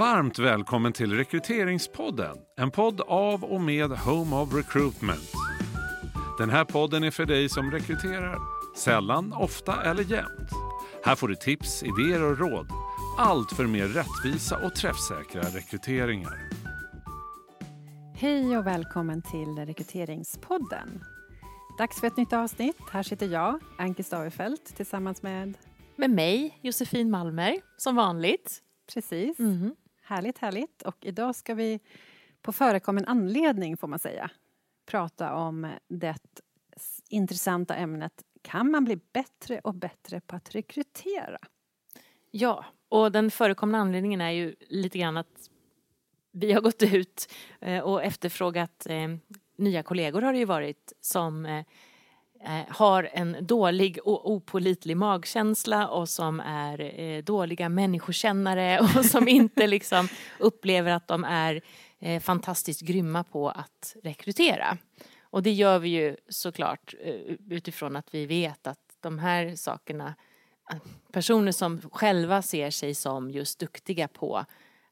Varmt välkommen till Rekryteringspodden, en podd av och med Home of Recruitment. Den här podden är för dig som rekryterar, sällan, ofta eller jämt. Här får du tips, idéer och råd. Allt för mer rättvisa och träffsäkra rekryteringar. Hej och välkommen till Rekryteringspodden. Dags för ett nytt avsnitt. Här sitter jag, Anki Stavefelt, tillsammans med... Med mig, Josefin Malmer, som vanligt. Precis. Mm. Härligt, härligt. Och idag ska vi på förekommen anledning, får man säga, prata om det intressanta ämnet Kan man bli bättre och bättre på att rekrytera? Ja, och den förekommande anledningen är ju lite grann att vi har gått ut eh, och efterfrågat eh, nya kollegor har det ju varit som eh, Eh, har en dålig och opolitlig magkänsla och som är eh, dåliga människokännare och som inte liksom upplever att de är eh, fantastiskt grymma på att rekrytera. Och det gör vi ju såklart utifrån att vi vet att de här sakerna personer som själva ser sig som just duktiga på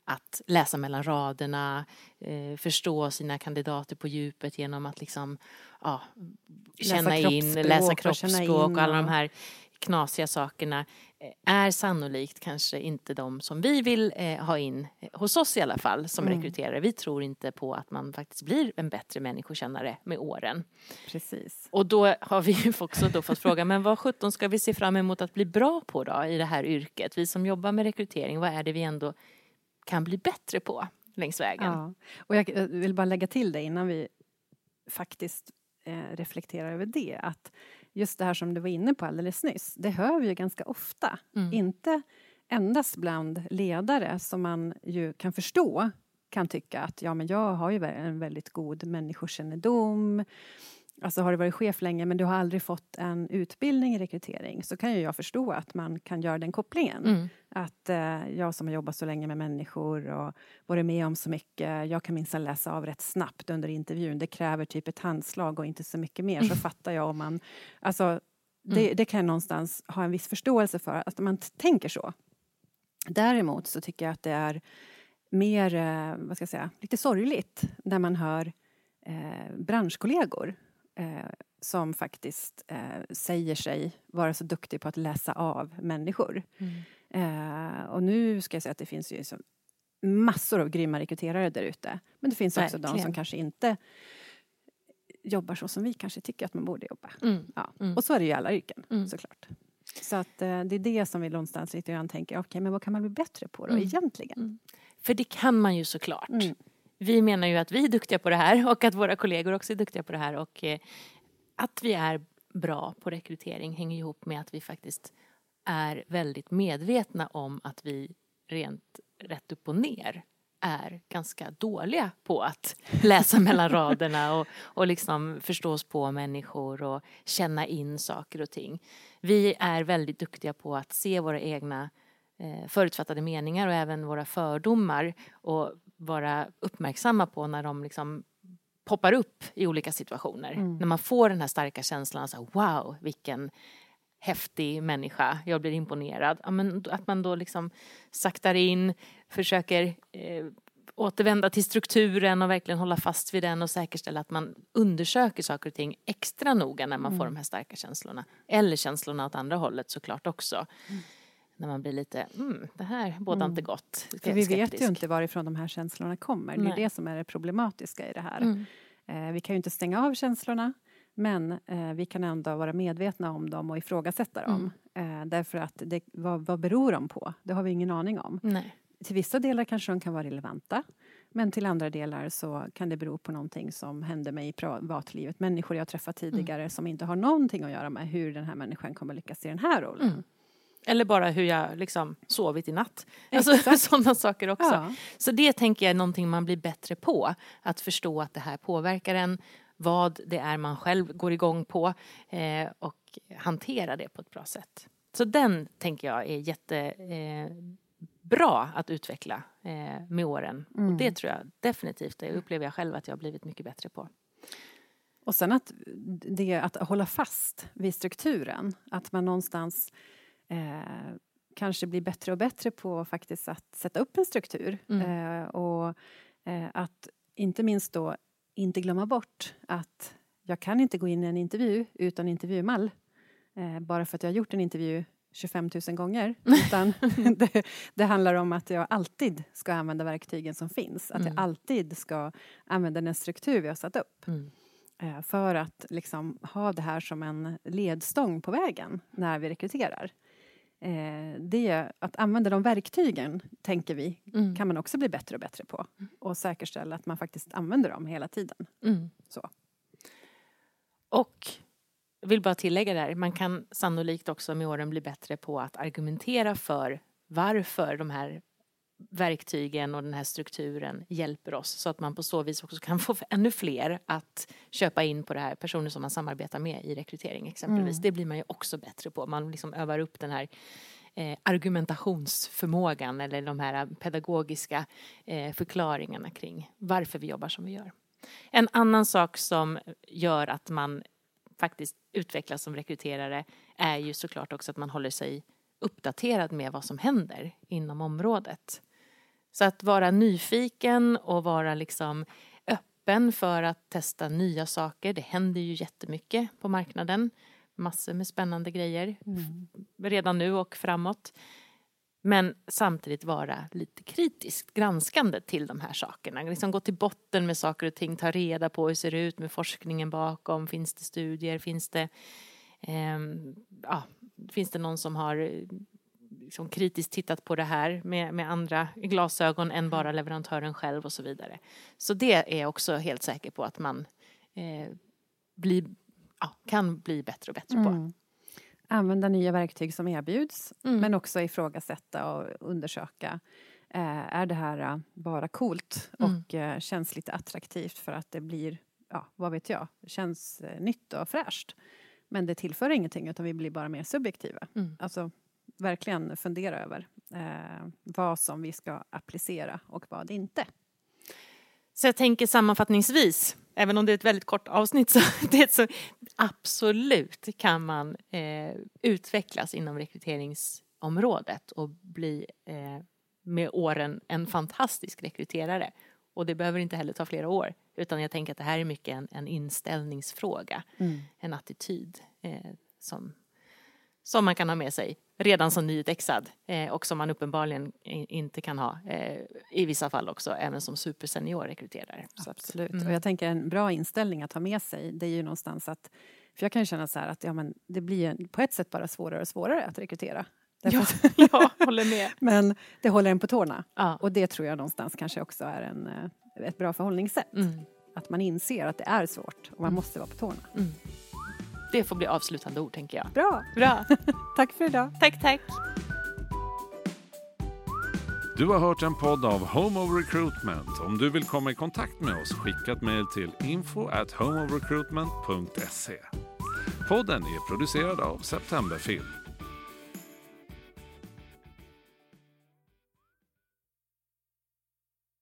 att läsa mellan raderna, eh, förstå sina kandidater på djupet genom att liksom, ja, känna läsa in, läsa kroppsspråk och alla de här knasiga sakerna eh, är sannolikt kanske inte de som vi vill eh, ha in eh, hos oss i alla fall som mm. rekryterare. Vi tror inte på att man faktiskt blir en bättre människokännare med åren. Precis. Och då har vi ju också då fått fråga, men vad sjutton ska vi se fram emot att bli bra på då i det här yrket? Vi som jobbar med rekrytering, vad är det vi ändå kan bli bättre på längs vägen. Ja. Och jag vill bara lägga till det innan vi faktiskt eh, reflekterar över det. Att just det här som du var inne på alldeles nyss, det hör vi ju ganska ofta. Mm. Inte endast bland ledare som man ju kan förstå kan tycka att ja, men jag har ju en väldigt god människokännedom Alltså har du varit chef länge men du har aldrig fått en utbildning i rekrytering så kan ju jag förstå att man kan göra den kopplingen. Mm. Att eh, jag som har jobbat så länge med människor och varit med om så mycket, jag kan minsann läsa av rätt snabbt under intervjun. Det kräver typ ett handslag och inte så mycket mer. Så fattar jag om man... Alltså, det, mm. det kan jag någonstans ha en viss förståelse för, att man tänker så. Däremot så tycker jag att det är mer, eh, vad ska jag säga, lite sorgligt när man hör eh, branschkollegor eh, som faktiskt eh, säger sig vara så duktig på att läsa av människor. Mm. Eh, och nu ska jag säga att det finns ju massor av grymma rekryterare där ute. Men det finns också Verkligen. de som kanske inte jobbar så som vi kanske tycker att man borde jobba. Mm. Ja. Mm. Och så är det ju i alla yrken mm. såklart. Så att eh, det är det som vi någonstans lite grann tänker, okej okay, men vad kan man bli bättre på då mm. egentligen? Mm. För det kan man ju såklart. Mm vi menar ju att vi är duktiga på det här och att våra kollegor också är duktiga på det här och eh, att vi är bra på rekrytering hänger ihop med att vi faktiskt är väldigt medvetna om att vi rent rätt upp och ner är ganska dåliga på att läsa mellan raderna och, och liksom förstå oss på människor och känna in saker och ting. Vi är väldigt duktiga på att se våra egna eh, förutfattade meningar och även våra fördomar och vara uppmärksamma på när de liksom poppar upp i olika situationer. Mm. När man får den här starka känslan, så wow, vilken häftig människa, jag blir imponerad. Ja, men att man då liksom saktar in, försöker eh, återvända till strukturen och verkligen hålla fast vid den och säkerställa att man undersöker saker och ting extra noga när man mm. får de här starka känslorna. Eller känslorna åt andra hållet såklart också. Mm när man blir lite, mm, det här bådar mm. inte gott. För vi vet ju inte varifrån de här känslorna kommer. Det är det som är det problematiska i det här. Mm. Eh, vi kan ju inte stänga av känslorna men eh, vi kan ändå vara medvetna om dem och ifrågasätta dem. Mm. Eh, därför att det, vad, vad beror de på? Det har vi ingen aning om. Nej. Till vissa delar kanske de kan vara relevanta. Men till andra delar så kan det bero på någonting som hände mig i privatlivet. Människor jag träffat mm. tidigare mm. som inte har någonting att göra med hur den här människan kommer lyckas i den här rollen. Eller bara hur jag liksom sovit i natt. Alltså sådana saker också. Ja. Så det tänker jag är någonting man blir bättre på. Att förstå att det här påverkar en. Vad det är man själv går igång på. Eh, och hantera det på ett bra sätt. Så den tänker jag är jättebra eh, att utveckla eh, med åren. Mm. Och det tror jag definitivt, det upplever jag själv att jag har blivit mycket bättre på. Och sen att, det, att hålla fast vid strukturen. Att man någonstans eh, kanske bli bättre och bättre på faktiskt att sätta upp en struktur. Mm. Eh, och eh, att inte minst då inte glömma bort att jag kan inte gå in i en intervju utan intervjumall. Eh, bara för att jag har gjort en intervju 25 000 gånger. Utan det, det, handlar om att jag alltid ska använda verktygen som finns. Att mm. jag alltid ska använda den struktur vi har satt upp. Mm. Eh, för att liksom ha det här som en ledstång på vägen när vi rekryterar. Eh, det, att använda de verktygen, tänker vi, mm. kan man också bli bättre och bättre på. Mm. Och säkerställa att man faktiskt använder dem hela tiden. Mm. Så. Och vill bara tillägga där, man kan sannolikt också med åren bli bättre på att argumentera för varför de här verktygen och den här strukturen hjälper oss så att man på så vis också kan få ännu fler att köpa in på det här, personer som man samarbetar med i rekrytering exempelvis. Mm. Det blir man ju också bättre på. Man liksom övar upp den här eh, argumentationsförmågan eller de här pedagogiska eh, förklaringarna kring varför vi jobbar som vi gör. En annan sak som gör att man faktiskt utvecklas som rekryterare är ju såklart också att man håller sig uppdaterad med vad som händer inom området. Så att vara nyfiken och vara liksom öppen för att testa nya saker. Det händer ju jättemycket på marknaden. Massor med spännande grejer mm. redan nu och framåt. Men samtidigt vara lite kritiskt granskande till de här sakerna. Liksom gå till botten med saker och ting, ta reda på hur det ser ut med forskningen bakom. Finns det studier? Finns det, eh, ja, finns det någon som har liksom kritiskt tittat på det här med, med andra glasögon än bara leverantören själv och så vidare. Så det är jag också helt säker på att man eh, blir, ja, kan bli bättre och bättre på. Mm. Använda nya verktyg som erbjuds mm. men också ifrågasätta och undersöka eh, är det här uh, bara coolt mm. och uh, känns lite attraktivt för att det blir, ja vad vet jag, känns uh, nytt och fräscht. Men det tillför ingenting utan vi blir bara mer subjektiva. Mm. Alltså verkligen fundera över eh, vad som vi ska applicera och vad inte. Så jag tänker sammanfattningsvis, även om det är ett väldigt kort avsnitt, så, det så absolut kan man eh, utvecklas inom rekryteringsområdet och bli eh, med åren en fantastisk rekryterare. Och det behöver inte heller ta flera år, utan jag tänker att det här är mycket en, en inställningsfråga, mm. en attityd eh, som som man kan ha med sig redan som nyutexad eh, och som man uppenbarligen inte kan ha eh, i vissa fall också även som supersenior rekryterare. Absolut, mm. och jag tänker en bra inställning att ha med sig det är ju någonstans att för jag kan ju känna så här att ja, men det blir på ett sätt bara svårare och svårare att rekrytera. Ja, jag håller med. men det håller en på tårna. Ja. Och det tror jag någonstans kanske också är en, eh, ett bra förhållningssätt. Mm. Att man inser att det är svårt och man mm. måste vara på tårna. Det får bli avslutande ord tänker jag. Bra. Bra. tack för idag. Tack, tack. Du har hört en podd av Home of Recruitment. Om du vill komma i kontakt med oss, skicka ett mejl till info at homeofrecruitment.se. Podden är producerad av Septemberfilm.